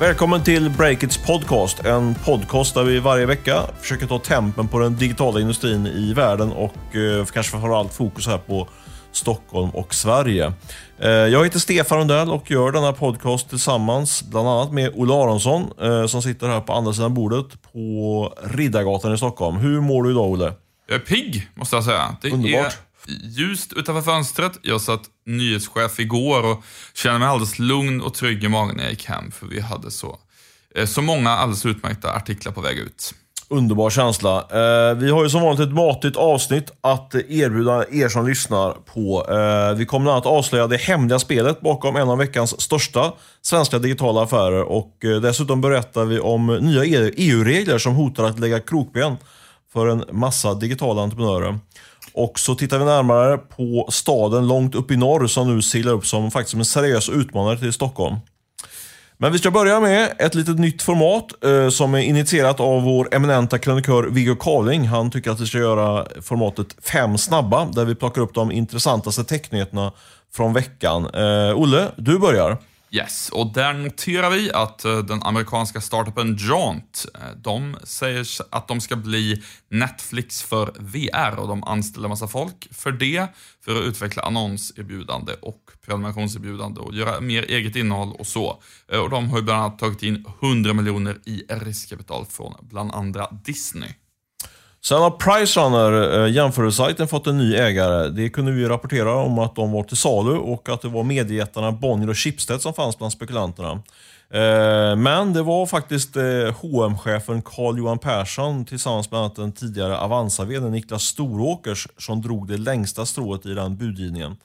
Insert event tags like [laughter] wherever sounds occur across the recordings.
Välkommen till Breakits podcast. En podcast där vi varje vecka försöker ta tempen på den digitala industrin i världen och eh, kanske framförallt fokus här på Stockholm och Sverige. Eh, jag heter Stefan Rundell och gör denna podcast tillsammans bland annat med Olle Aronsson eh, som sitter här på andra sidan bordet på Riddargatan i Stockholm. Hur mår du idag Olle? Jag är pigg, måste jag säga. Det Underbart. är ljust utanför fönstret. Jag satt nyhetschef igår och kände mig alldeles lugn och trygg i magen när jag gick hem, för vi hade så, eh, så många alldeles utmärkta artiklar på väg ut. Underbar känsla. Eh, vi har ju som vanligt ett matigt avsnitt att eh, erbjuda er som lyssnar på. Vi kommer bland annat avslöja det hemliga spelet bakom en av veckans största svenska digitala affärer och dessutom berättar vi om nya e- EU-regler som hotar att lägga krokben för en massa digitala entreprenörer. Och så tittar vi närmare på staden långt upp i norr som nu seglar upp som faktiskt en seriös utmanare till Stockholm. Men vi ska börja med ett litet nytt format eh, som är initierat av vår eminenta krönikör Viggo Carling. Han tycker att vi ska göra formatet fem snabba där vi plockar upp de intressantaste technyheterna från veckan. Eh, Olle, du börjar. Yes, och där noterar vi att eh, den amerikanska startupen Jaunt, eh, de säger att de ska bli Netflix för VR och de anställer massa folk för det, för att utveckla annonserbjudande och prenumerationserbjudande och göra mer eget innehåll och så. Eh, och de har ju bland annat tagit in 100 miljoner i riskkapital från bland andra Disney. Sen har Pricerunner, eh, jämförelsesajten, fått en ny ägare. Det kunde vi rapportera om att de var till salu och att det var mediejättarna Bonnier och Schibsted som fanns bland spekulanterna. Eh, men det var faktiskt eh, hm chefen Carl-Johan Persson tillsammans med den tidigare avanza vdn Niklas Storåkers som drog det längsta strået i den budgivningen.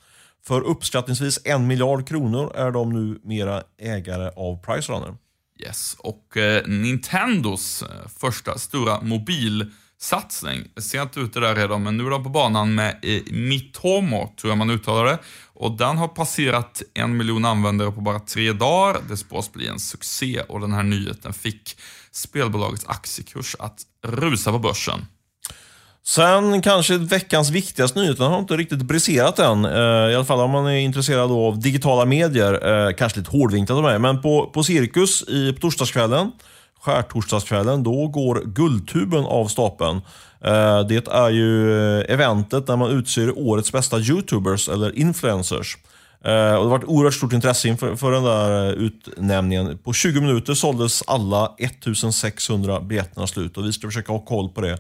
För uppskattningsvis en miljard kronor är de nu mera ägare av Pricerunner. Yes, och Nintendos första stora mobil Satsning, Sent ute där redan, men nu är de på banan med Mitomo, tror jag man uttalar det. Och den har passerat en miljon användare på bara tre dagar. Det spås bli en succé och den här nyheten fick spelbolagets aktiekurs att rusa på börsen. Sen kanske veckans viktigaste nyhet, den har inte riktigt briserat än. Eh, I alla fall om man är intresserad av digitala medier. Eh, kanske lite hårdvinklat av mig, men på, på Cirkus i, på torsdagskvällen, skärtorsdagskvällen, då går Guldtuben av stapeln. Eh, det är ju eventet där man utser årets bästa YouTubers eller influencers. Eh, och det har varit oerhört stort intresse inför för den där utnämningen. På 20 minuter såldes alla 1600 biljetterna slut och vi ska försöka ha koll på det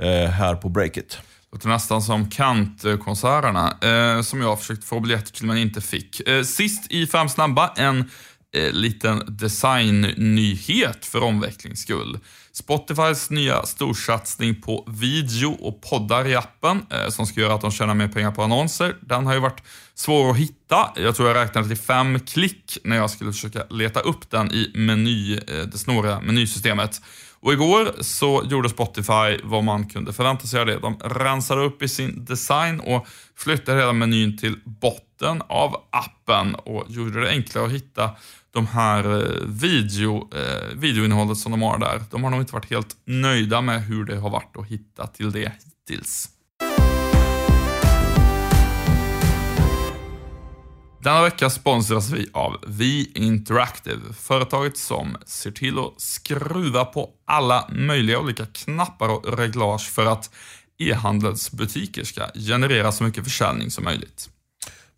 eh, här på Breakit. låter nästan som Kant-konserterna, som jag har försökt få biljetter till men inte fick. Sist i Fem snabba, en eh, liten designnyhet för omvecklings skull. Spotifys nya storsatsning på video och poddar i appen, eh, som ska göra att de tjänar mer pengar på annonser, den har ju varit svår att hitta. Jag tror jag räknade till fem klick när jag skulle försöka leta upp den i meny, eh, det snåriga menysystemet. Och igår så gjorde Spotify vad man kunde förvänta sig av det. De rensade upp i sin design och flyttade hela menyn till botten av appen och gjorde det enklare att hitta de här eh, video, eh, videoinnehållet som de har där. De har nog inte varit helt nöjda med hur det har varit att hitta till det hittills. Denna vecka sponsras vi av V Interactive, företaget som ser till att skruva på alla möjliga olika knappar och reglage för att e-handelsbutiker ska generera så mycket försäljning som möjligt.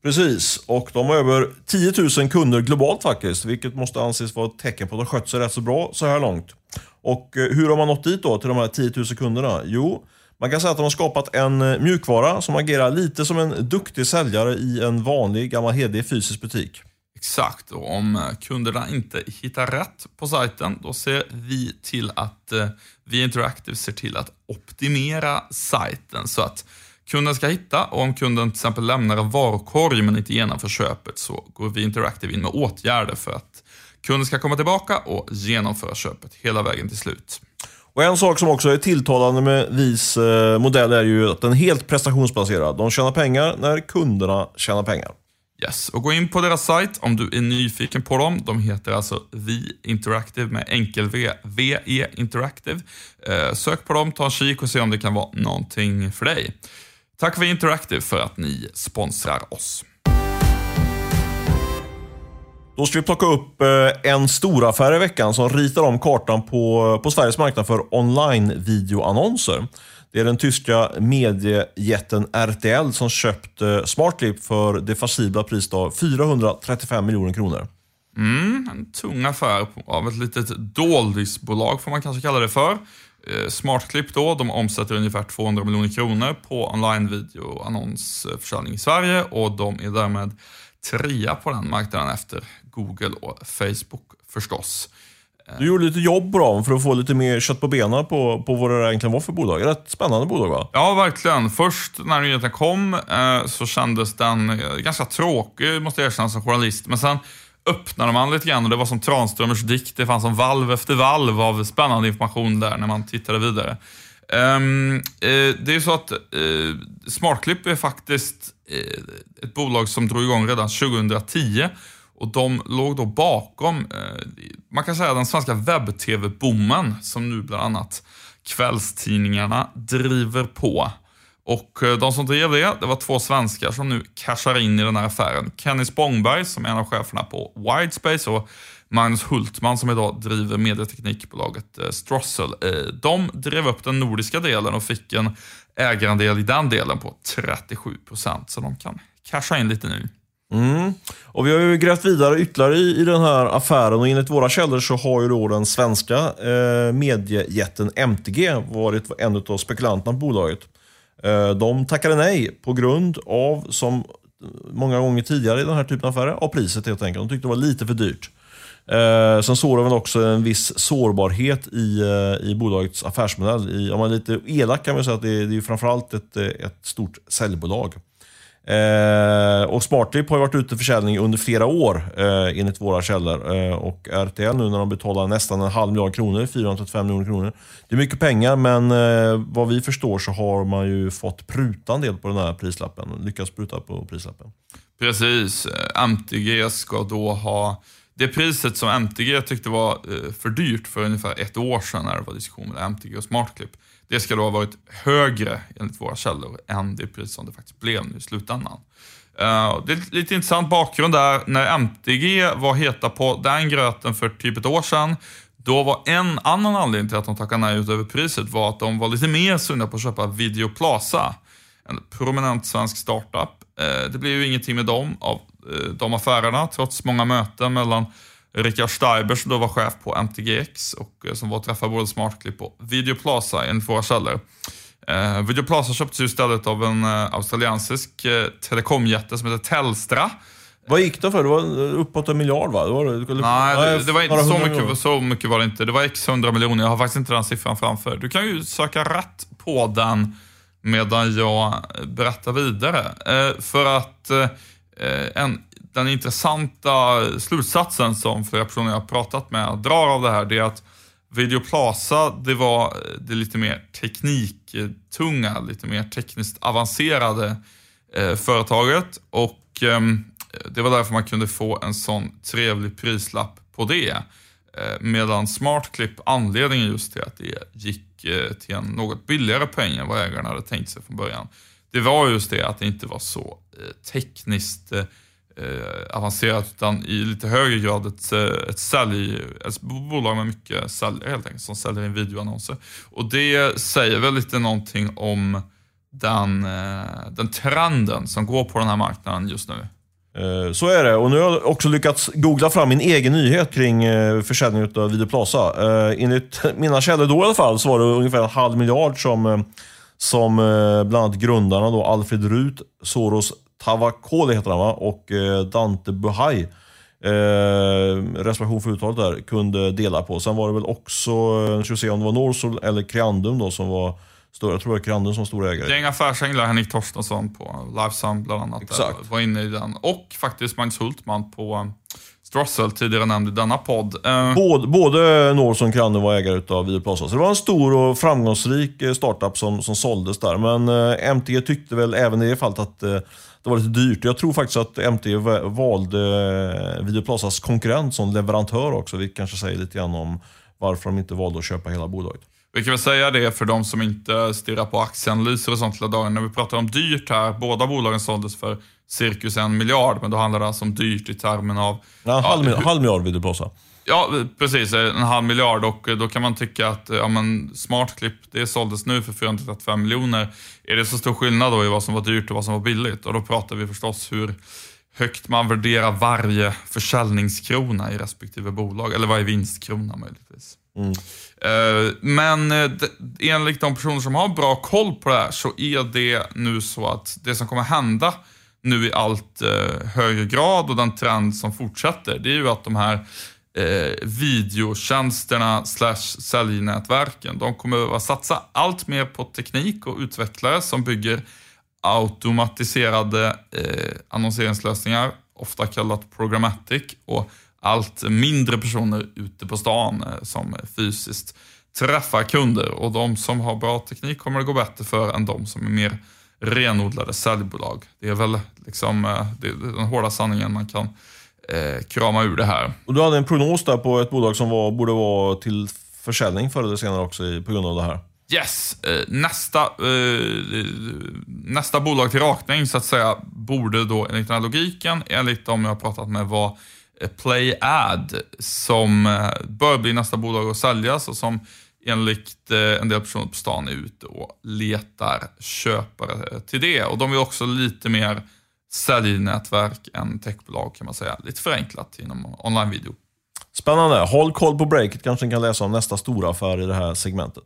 Precis, och de har över 10 000 kunder globalt faktiskt, vilket måste anses vara ett tecken på att de skött sig rätt så bra så här långt. Och eh, hur har man nått dit då, till de här 10 000 kunderna? Jo, man kan säga att de har skapat en eh, mjukvara som agerar lite som en duktig säljare i en vanlig gammal hederlig fysisk butik. Exakt, och om eh, kunderna inte hittar rätt på sajten, då ser vi till att vi Interactive ser till att optimera sajten så att kunden ska hitta och om kunden till exempel lämnar en varukorg men inte genomför köpet så går vi Interactive in med åtgärder för att kunden ska komma tillbaka och genomföra köpet hela vägen till slut. Och En sak som också är tilltalande med VIS eh, modell är ju att den är helt prestationsbaserad. De tjänar pengar när kunderna tjänar pengar. Yes, och gå in på deras sajt om du är nyfiken på dem. De heter alltså Vi Interactive med enkel V, VE Interactive. Eh, sök på dem, ta en kik och se om det kan vara någonting för dig. Tack Vi Interactive för att ni sponsrar oss. Då ska vi plocka upp eh, en stor affär i veckan som ritar om kartan på, på Sveriges marknad för online-videoannonser. Det är den tyska mediejätten RTL som köpt eh, Smartclip för det fascibla priset av 435 miljoner kronor. Mm, en tung affär av ett litet doldisbolag får man kanske kalla det för. Eh, Smartclip då, de omsätter ungefär 200 miljoner kronor på online-videoannonsförsäljning i Sverige och de är därmed trea på den marknaden efter Google och Facebook förstås. Du gjorde lite jobb på dem för att få lite mer kött på benen på, på vad det egentligen var för bolag. Rätt spännande bolag va? Ja, verkligen. Först när nyheten kom eh, så kändes den eh, ganska tråkig, måste jag erkänna, som journalist. Men sen öppnade man lite grann och det var som Tranströmers dikt. Det fanns som valv efter valv av spännande information där när man tittade vidare. Um, eh, det är ju så att uh, Smartclip är faktiskt uh, ett bolag som drog igång redan 2010 och de låg då bakom, uh, man kan säga den svenska webb-tv-boomen som nu bland annat kvällstidningarna driver på. Och eh, de som drev det, det var två svenskar som nu cashar in i den här affären. Kenny Spångberg som är en av cheferna på Widespace och Magnus Hultman som idag driver medieteknikbolaget eh, Strossel. Eh, de drev upp den nordiska delen och fick en ägarandel i den delen på 37 procent. Så de kan casha in lite nu. Mm. Och vi har ju grävt vidare ytterligare i, i den här affären och enligt våra källor så har ju då den svenska eh, mediejätten MTG varit en av spekulanterna på bolaget. Eh, de tackade nej på grund av, som många gånger tidigare i den här typen av affärer, av priset helt enkelt. De tyckte det var lite för dyrt. Eh, sen såg de också en viss sårbarhet i, eh, i bolagets affärsmodell. I, om man är lite elak kan man säga att det är, det är framförallt ett, eh, ett stort säljbolag. Eh, och Smartlip har varit ute i försäljning under flera år eh, enligt våra källor. Eh, och RTL nu när de betalar nästan en halv miljard kronor, 435 miljoner kronor. Det är mycket pengar men eh, vad vi förstår så har man ju fått pruta en del på den här prislappen. Lyckats pruta på prislappen. Precis. Eh, MTG ska då ha det priset som MTG tyckte var eh, för dyrt för ungefär ett år sedan när det var diskussion med MTG och Smartclip. Det ska då ha varit högre enligt våra källor än det pris som det faktiskt blev nu i slutändan. Uh, det är lite intressant bakgrund där. När MTG var heta på den gröten för typ ett år sedan, då var en annan anledning till att de tackade nej utöver priset var att de var lite mer sugna på att köpa Videoplaza. En prominent svensk startup. Uh, det blev ju ingenting med dem av uh, de affärerna, trots många möten mellan Rickard Steiber som då var chef på MTGX och eh, som var och träffade både Smartclip och Videoplaza enligt våra källor. Eh, Videoplaza köptes ju istället av en eh, australiensisk eh, telekomjätte som heter Telstra. Vad gick det för? Det var uppåt en miljard va? Det var, det, Nej, det, det var inte så mycket, så mycket var det inte. Det var x 100 miljoner. Jag har faktiskt inte den siffran framför. Du kan ju söka rätt på den medan jag berättar vidare. Eh, för att eh, en den intressanta slutsatsen som flera personer jag har pratat med drar av det här, det är att Videoplaza, det var det lite mer tekniktunga, lite mer tekniskt avancerade eh, företaget och eh, det var därför man kunde få en sån trevlig prislapp på det. Eh, medan Smartclip, anledningen just till att det gick eh, till en något billigare peng än vad ägarna hade tänkt sig från början, det var just det att det inte var så eh, tekniskt eh, eh, avancerat utan i lite högre grad ett, eh, ett, sälj, ett bolag med mycket säljare helt enkelt som säljer in videoannonser. Och det säger väl lite någonting om den, eh, den trenden som går på den här marknaden just nu. Eh, så är det. Och nu har jag också lyckats googla fram min egen nyhet kring eh, försäljning av Videoplaza. Enligt [laughs] mina källor då i alla fall så var det ungefär en halv miljard som, som bland annat grundarna då Alfred Rut, Soros Tavakoli heter han va? Och eh, Dante Buhai, eh, reservation för uttalet där, kunde dela på. Sen var det väl också, eh, ska vi se om det var Norsol eller Creandum då som var stora. Jag tror det var Creandum som var stor ägare. Gäng affärsänglar, Henrik Torstensson på Lifesum bland annat. Exakt. Var inne i den. Och faktiskt Magnus Hultman på Strossel, tidigare nämnd i denna podd. Uh... Både, både Norson och Creandum var ägare av Videoplaza. Så det var en stor och framgångsrik eh, startup som, som såldes där. Men uh, MTG tyckte väl även i det fallet att det var lite dyrt. Jag tror faktiskt att MT valde eh, Videoplazas konkurrent som leverantör också. Vi kanske säger lite grann om varför de inte valde att köpa hela bolaget. Vi kan väl säga det för de som inte stirrar på aktieanalyser och sånt hela dagen. När vi pratar om dyrt här, båda bolagen såldes för cirkus en miljard, men då handlar det alltså om dyrt i termen av... Ja, halv, halv miljard blåsa. Ja, precis. En halv miljard och då kan man tycka att ja, men SmartClip, det såldes nu för 435 miljoner. Är det så stor skillnad då i vad som var dyrt och vad som var billigt? Och då pratar vi förstås hur högt man värderar varje försäljningskrona i respektive bolag, eller varje vinstkrona möjligtvis. Mm. Men eh, enligt de personer som har bra koll på det här så är det nu så att det som kommer hända nu i allt eh, högre grad och den trend som fortsätter, det är ju att de här eh, videotjänsterna slash säljnätverken, de kommer att satsa allt mer på teknik och utvecklare som bygger automatiserade eh, annonseringslösningar, ofta kallat programmatic, och allt mindre personer ute på stan eh, som fysiskt träffar kunder. Och de som har bra teknik kommer det gå bättre för än de som är mer renodlade säljbolag. Det är väl liksom eh, det är den hårda sanningen man kan eh, krama ur det här. Och du hade en prognos där på ett bolag som var, borde vara till försäljning förr eller senare också på grund av det här. Yes, eh, nästa, eh, nästa bolag till rakning så att säga borde då enligt den här logiken, enligt de jag har pratat med, vara eh, PlayAd som bör bli nästa bolag att säljas och som enligt en del personer på stan är ute och letar köpare till det. Och de är också lite mer säljnätverk än techbolag kan man säga. Lite förenklat inom online-video. Spännande. Håll koll på breaket. Kanske ni kan läsa om nästa stora affär i det här segmentet.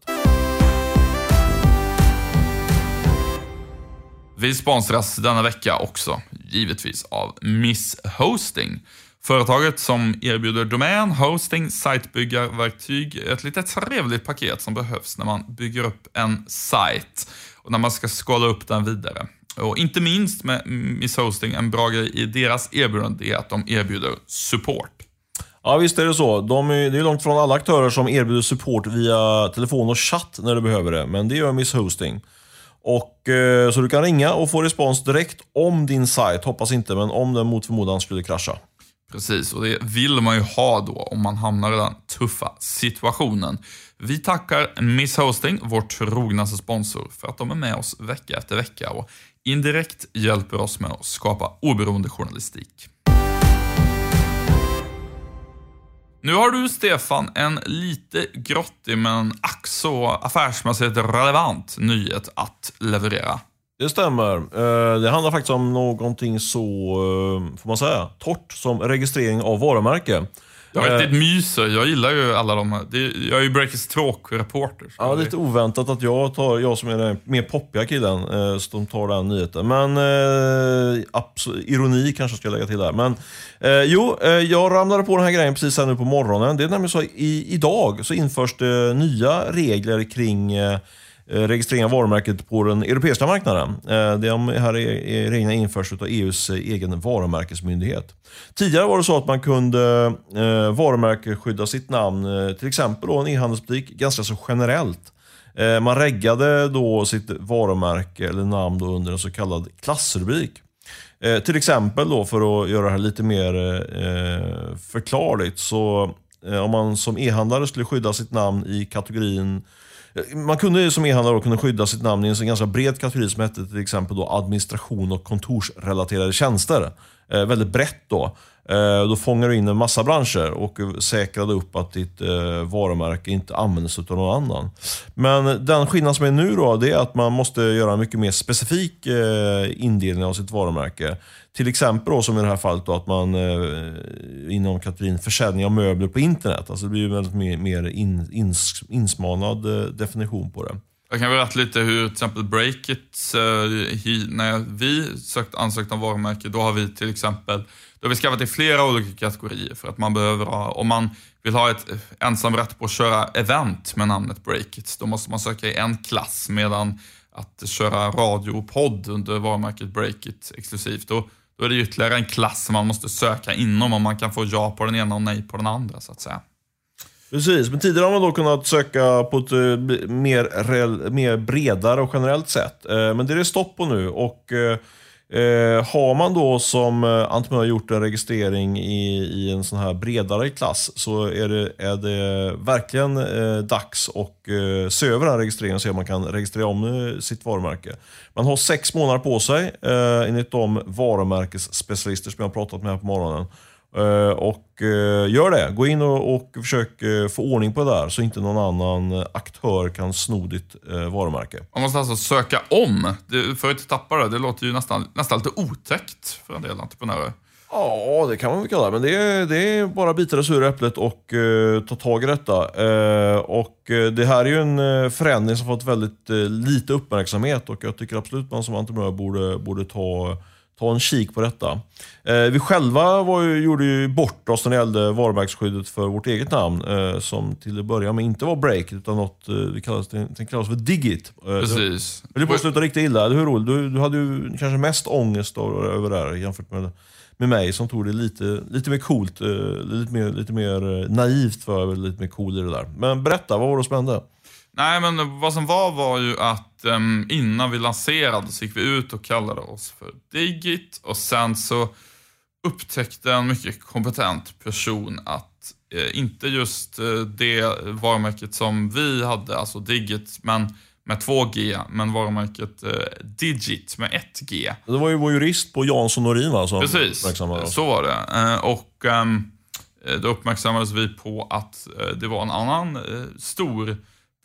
Vi sponsras denna vecka också, givetvis, av Miss Hosting. Företaget som erbjuder domän, hosting, sitebyggarverktyg, ett litet trevligt paket som behövs när man bygger upp en sajt och när man ska skala upp den vidare. Och inte minst med Miss Hosting, en bra grej i deras erbjudande är att de erbjuder support. Ja visst är det så. De är, det är långt från alla aktörer som erbjuder support via telefon och chatt när du behöver det, men det gör Miss Hosting. Och, eh, så du kan ringa och få respons direkt om din sajt. Hoppas inte, men om den mot förmodan skulle krascha. Precis, och det vill man ju ha då om man hamnar i den tuffa situationen. Vi tackar Miss Hosting, vår trognaste sponsor, för att de är med oss vecka efter vecka och indirekt hjälper oss med att skapa oberoende journalistik. Nu har du, Stefan, en lite grottig men ack så affärsmässigt relevant nyhet att leverera. Det stämmer. Eh, det handlar faktiskt om någonting så, eh, får man säga, torrt som registrering av varumärke. Jag är riktigt myser. Jag gillar ju alla de här. Jag är ju Breakers Talk-reporter. Ja, lite oväntat att jag tar, jag som är den mer poppiga killen, eh, som tar den nyheten. Men eh, ironi kanske ska jag lägga till där. Men eh, jo, eh, jag ramlade på den här grejen precis här nu på morgonen. Det är nämligen så i, idag så införs det nya regler kring eh, Eh, Eh, registrering av varumärket på den europeiska marknaden. Eh, det de här reglerna införs av EUs eh, egen varumärkesmyndighet. Tidigare var det så att man kunde varumärkesskydda sitt namn, till exempel då en e-handelsbutik, ganska så generellt. Man reggade då sitt varumärke eller namn då under en så kallad klassrubrik. till exempel då för att göra det här lite mer förklarligt så om man som e-handlare skulle skydda sitt namn i kategorin man kunde som e-handlare kunna skydda sitt namn i en ganska bred kategori som hette till exempel då administration och kontorsrelaterade tjänster. Eh, väldigt brett då. Eh, då fångar du in en massa branscher och säkrade upp att ditt eh, varumärke inte används av någon annan. Men den skillnad som är nu då, det är att man måste göra en mycket mer specifik eh, indelning av sitt varumärke. Till exempel då, som i det här fallet då, att man inom kategorin försäljning av möbler på internet. Alltså det blir en väldigt mer, mer in, ins, insmalnad definition på det. Jag kan berätta lite hur till exempel Breakit, eh, när vi sökt, ansökt om varumärke, då har vi till exempel då har vi skaffat i flera olika kategorier för att man behöver ha, om man vill ha ett ensamrätt på att köra event med namnet Breakit, då måste man söka i en klass medan att köra radio och podd under varumärket Breakit exklusivt, då, då är det ytterligare en klass som man måste söka inom om man kan få ja på den ena och nej på den andra så att säga. Precis, men tidigare har man då kunnat söka på ett eh, mer, mer bredare och generellt sätt. Eh, men det är det stopp på nu och eh, eh, har man då som eh, entreprenör gjort en registrering i, i en sån här bredare klass så är det, är det verkligen eh, dags att eh, se över den registreringen och se om man kan registrera om sitt varumärke. Man har sex månader på sig eh, enligt de varumärkesspecialister som jag har pratat med här på morgonen. Eh, och eh, gör det. Gå in och, och försök eh, få ordning på det där så inte någon annan aktör kan sno ditt varumärke. Man måste alltså söka om för att inte tappa det. Det låter ju nästan, nästan lite otäckt för en del entreprenörer. Ja, det kan man väl kalla det. Men det är, det är bara bita det sura äpplet och uh, ta tag i detta. Uh, och Det här är ju en förändring som fått väldigt lite uppmärksamhet och jag tycker absolut man som entreprenör borde, borde ta ta en kik på detta. Eh, vi själva var ju, gjorde ju bort oss när det gällde varumärkesskyddet för vårt eget namn, eh, som till att börja med inte var Break, utan något eh, vi kallades, det kallades för Digit. Eh, Precis. Det på att sluta riktigt illa, eller hur Du, du hade ju kanske mest ångest över det här jämfört med, med mig som tog det lite, lite mer coolt, eh, lite mer, lite mer naivt för lite mer cool i det där. Men berätta, vad var det som hände? Nej, men vad som var var ju att um, innan vi lanserade så gick vi ut och kallade oss för Digit och sen så upptäckte en mycket kompetent person att eh, inte just eh, det varumärket som vi hade, alltså Digit, men med 2G, men varumärket eh, Digit med 1G. Det var ju vår jurist på Jansson Norin va? Som Precis, så var det. Eh, och um, då uppmärksammades vi på att eh, det var en annan stor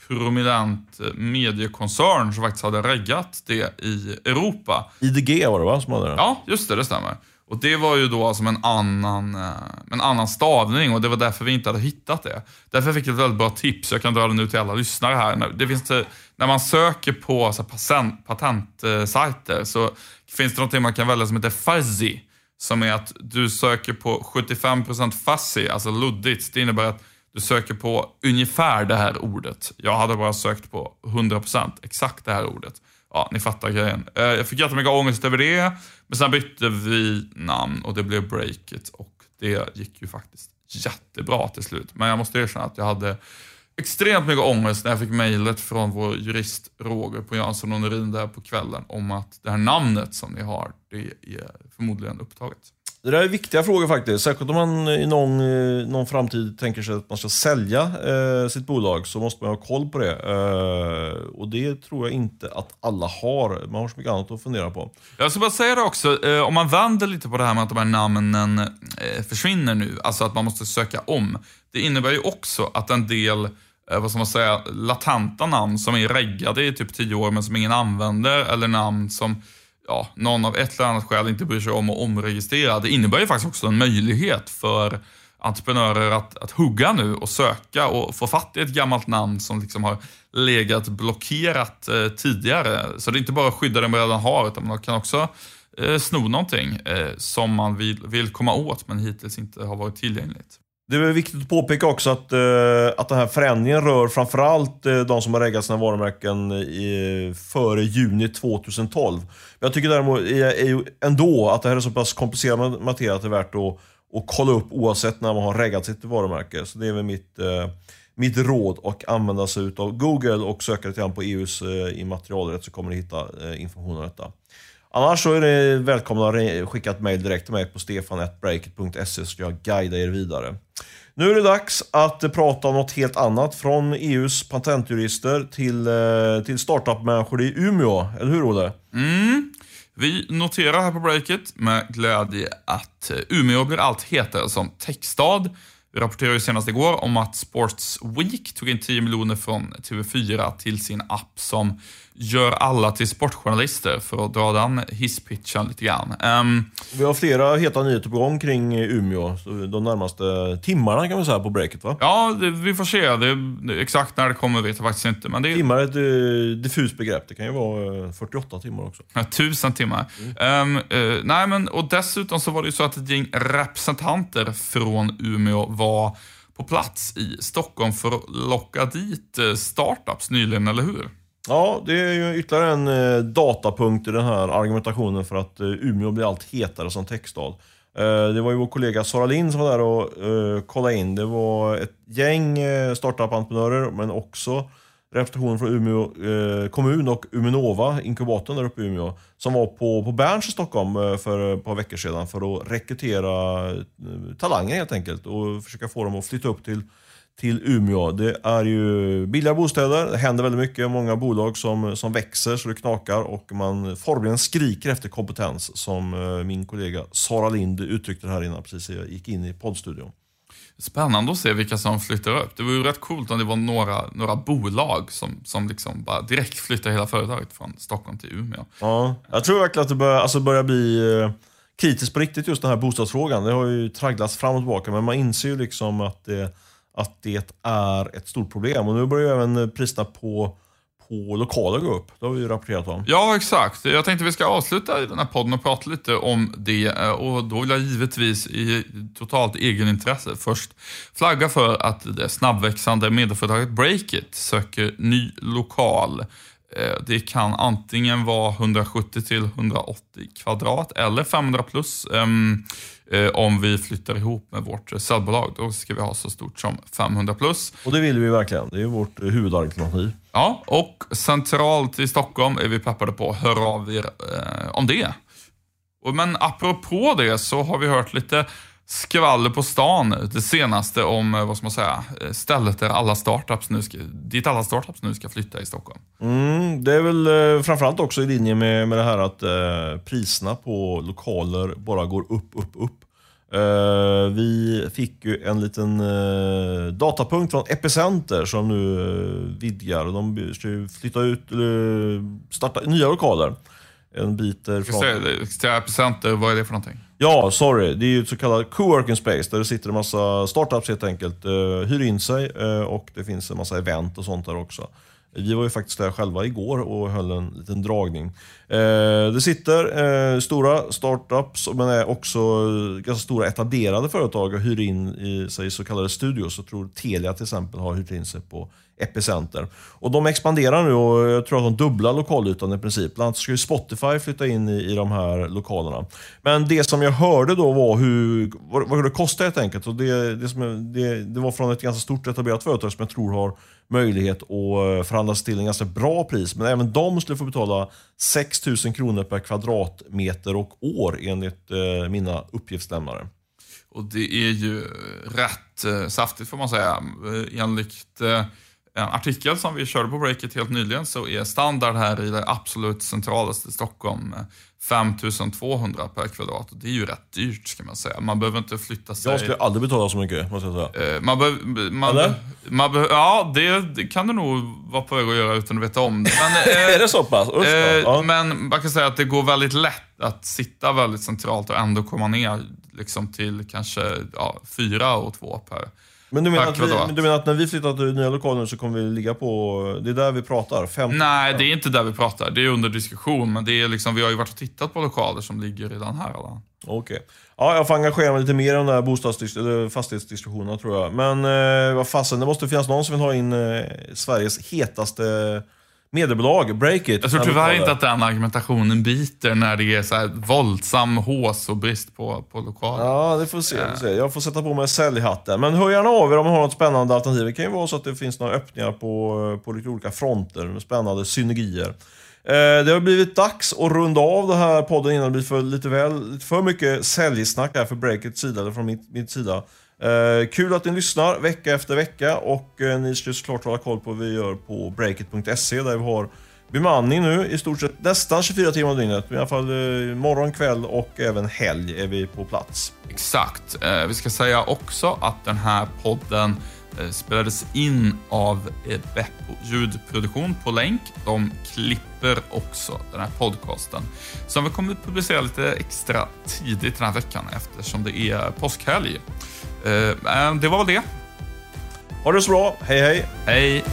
prominent mediekoncern som faktiskt hade reggat det i Europa. IDG var det va? Som hade det? Ja, just det, det stämmer. Och det var ju då alltså en annan, eh, en annan stavning och det var därför vi inte hade hittat det. Därför fick jag ett väldigt bra tips, jag kan dra det nu till alla lyssnare här. Det finns det, när man söker på så patent, patentsajter så finns det något man kan välja som heter fuzzy. Som är att du söker på 75% fuzzy, alltså luddigt. Det innebär att du söker på ungefär det här ordet. Jag hade bara sökt på 100% exakt det här ordet. Ja, ni fattar grejen. Eh, jag fick jättemycket ångest över det, men sen bytte vi namn och det blev Breakit och det gick ju faktiskt jättebra till slut. Men jag måste erkänna att jag hade extremt mycket ångest när jag fick mejlet från vår jurist Roger på Jansson och Norin där på kvällen om att det här namnet som ni har, det är förmodligen upptaget. Det där är viktiga frågor faktiskt. Särskilt om man i någon, eh, någon framtid tänker sig att man ska sälja eh, sitt bolag så måste man ha koll på det. Eh, och det tror jag inte att alla har. Man har så mycket annat att fundera på. Jag ska bara säga det också, eh, om man vänder lite på det här med att de här namnen eh, försvinner nu, alltså att man måste söka om. Det innebär ju också att en del eh, vad ska man säga, latenta namn som är reggade i typ tio år men som ingen använder, eller namn som ja, någon av ett eller annat skäl inte bryr sig om att omregistrera. Det innebär ju faktiskt också en möjlighet för entreprenörer att, att hugga nu och söka och få fatt i ett gammalt namn som liksom har legat blockerat eh, tidigare. Så det är inte bara att skydda det man redan har, utan man kan också eh, sno någonting eh, som man vill, vill komma åt men hittills inte har varit tillgängligt. Det är viktigt att påpeka också att, uh, att den här förändringen rör framförallt uh, de som har reggat sina varumärken i, före juni 2012. Men jag tycker däremot är, är ändå att det här är så pass komplicerad materia att det är värt att, att kolla upp oavsett när man har reggat sitt varumärke. Så det är väl mitt, uh, mitt råd att använda sig av Google och söka lite grann på EUs immaterialrätt så kommer ni hitta information om detta. Annars så är ni välkomna att skicka ett mail direkt till mig på stefan.breakit.se så ska jag guida er vidare. Nu är det dags att prata om något helt annat. Från EUs patentjurister till, eh, till startup-människor i Umeå. Eller hur, Olle? Mm. Vi noterar här på Breakit med glädje att eh, Umeå blir allt hetare som techstad. Vi rapporterade senast igår om att Sports Week tog in 10 miljoner från TV4 till sin app som gör alla till sportjournalister för att dra den hisspitchen lite grann. Um, vi har flera heta nyheter på gång kring Umeå de närmaste timmarna kan vi säga på breaket va? Ja, det, vi får se. Det, exakt när det kommer vet jag faktiskt inte. Men det, timmar är ett uh, diffust begrepp. Det kan ju vara 48 eh, timmar också. Ja, tusen timmar. Mm. Um, uh, nej, men, och dessutom så var det ju så att ett gäng representanter från Umeå var på plats i Stockholm för att locka dit startups nyligen, eller hur? Ja, det är ju ytterligare en eh, datapunkt i den här argumentationen för att eh, Umeå blir allt hetare som techstad. Eh, det var ju vår kollega Sara Lind som var där och kollade in. Det var ett gäng startup-entreprenörer men också representationen från Umeå kommun och Uminova, inkubatorn där uppe i Umeå, som var på, på Berns i Stockholm för ett par veckor sedan för att rekrytera talanger helt enkelt och försöka få dem att flytta upp till till Umeå. Det är ju billiga bostäder, det händer väldigt mycket, många bolag som, som växer så det knakar och man formligen skriker efter kompetens som eh, min kollega Sara Lind uttryckte det här innan precis jag gick in i poddstudion. Spännande att se vilka som flyttar upp. Det vore ju rätt coolt om det var några, några bolag som, som liksom bara direkt flyttar hela företaget från Stockholm till Umeå. Ja, jag tror verkligen att det börjar, alltså börjar bli eh, kritiskt på riktigt just den här bostadsfrågan. Det har ju tragglats fram och tillbaka men man inser ju liksom att det att det är ett stort problem. Och nu börjar ju även priserna på, på lokaler gå upp. Det har vi ju rapporterat om. Ja, exakt. Jag tänkte vi ska avsluta i den här podden och prata lite om det. Eh, och då vill jag givetvis i totalt egenintresse först flagga för att det snabbväxande medieföretaget Breakit söker ny lokal. Eh, det kan antingen vara 170 till 180 kvadrat eller 500 plus. Um, eh, om vi flyttar ihop med vårt säljbolag. Då ska vi ha så stort som 500 plus. Och det vill vi verkligen. Det är vårt huvudalternativ. Ja, och centralt i Stockholm är vi peppade på. Hör av er eh, om det. Men apropå det så har vi hört lite skvaller på stan det senaste om, eh, vad ska man säga, eh, stället där alla startups nu ska, dit alla startups nu ska flytta i Stockholm. Mm, det är väl eh, framförallt också i linje med, med det här att eh, priserna på lokaler bara går upp, upp, upp. Eh, vi fick ju en liten eh, datapunkt från Epicenter som nu eh, vidgar. De ska flytta ut, starta nya lokaler en bit därifrån. Epicenter, vad är det för någonting? Ja, sorry. Det är ju ett så kallat co-working space där det sitter en massa startups helt enkelt, uh, hyr in sig uh, och det finns en massa event och sånt där också. Vi var ju faktiskt där själva igår och höll en liten dragning. Eh, det sitter eh, stora startups men är också eh, ganska stora etablerade företag och hyr in i sig så kallade studios. Jag tror Telia till exempel har hyrt in sig på Epicenter. Och de expanderar nu och jag tror att de dubblar lokalytan i princip. Bland annat ska ju Spotify flytta in i, i de här lokalerna. Men det som jag hörde då var hur, vad, vad det kostar helt enkelt. Och det, det, som, det, det var från ett ganska stort etablerat företag som jag tror har möjlighet att eh, förhandla sig till en ganska bra pris. Men även de skulle få betala 6 000 kronor per kvadratmeter och år enligt eh, mina uppgiftslämnare. Och det är ju rätt eh, saftigt får man säga. Eh, enligt eh, en artikel som vi körde på breaket helt nyligen så är standard här i det absolut centralaste Stockholm 5200 per kvadrat. Det är ju rätt dyrt ska man säga. Man behöver inte flytta sig. Jag skulle aldrig betala så mycket, måste jag säga. Eh, man behöver... Man, Eller? Man be ja, det, det, kan du nog vara på väg att göra utan att veta om det. Men, [laughs] är det så pass? Usch, eh, ja. Men man kan säga att det går väldigt lätt att sitta väldigt centralt och ändå komma ner liksom till kanske ja, fyra och två per men du menar, att vi, du menar att när vi flyttar till nya lokaler så kommer vi ligga på... Det är där vi pratar? 50, Nej, det är inte där vi pratar. Det är under diskussion. Men det är liksom, vi har ju varit och tittat på lokaler som ligger redan här. Okej. Okay. Ja, jag får engagera mig lite mer i de där fastighetsdiskussionerna tror jag. Men eh, vad fasen, det måste finnas någon som vill ha in eh, Sveriges hetaste Mediebolag, Breakit. Jag tror tyvärr inte att den argumentationen biter när det är så här våldsam hås och brist på, på lokaler. Ja, det får vi se, se. Jag får sätta på mig säljhatten. Men hör gärna av er om ni har något spännande alternativ. Det kan ju vara så att det finns några öppningar på, på lite olika fronter med spännande synergier. Eh, det har blivit dags att runda av den här podden innan det blir för, lite väl lite för mycket säljsnack här för Breakits sida, eller från min, min sida. Eh, kul att ni lyssnar vecka efter vecka och eh, ni ska såklart hålla koll på vad vi gör på breakit.se där vi har bemanning nu i stort sett nästan 24 timmar om dygnet. I alla fall eh, morgon, kväll och även helg är vi på plats. Exakt. Eh, vi ska säga också att den här podden eh, spelades in av Beppo ljudproduktion på länk. De klipper också den här podcasten som vi kommer att publicera lite extra tidigt den här veckan eftersom det är påskhelg. Eh, det var väl det. Ha det så bra. Hej hej. Hej.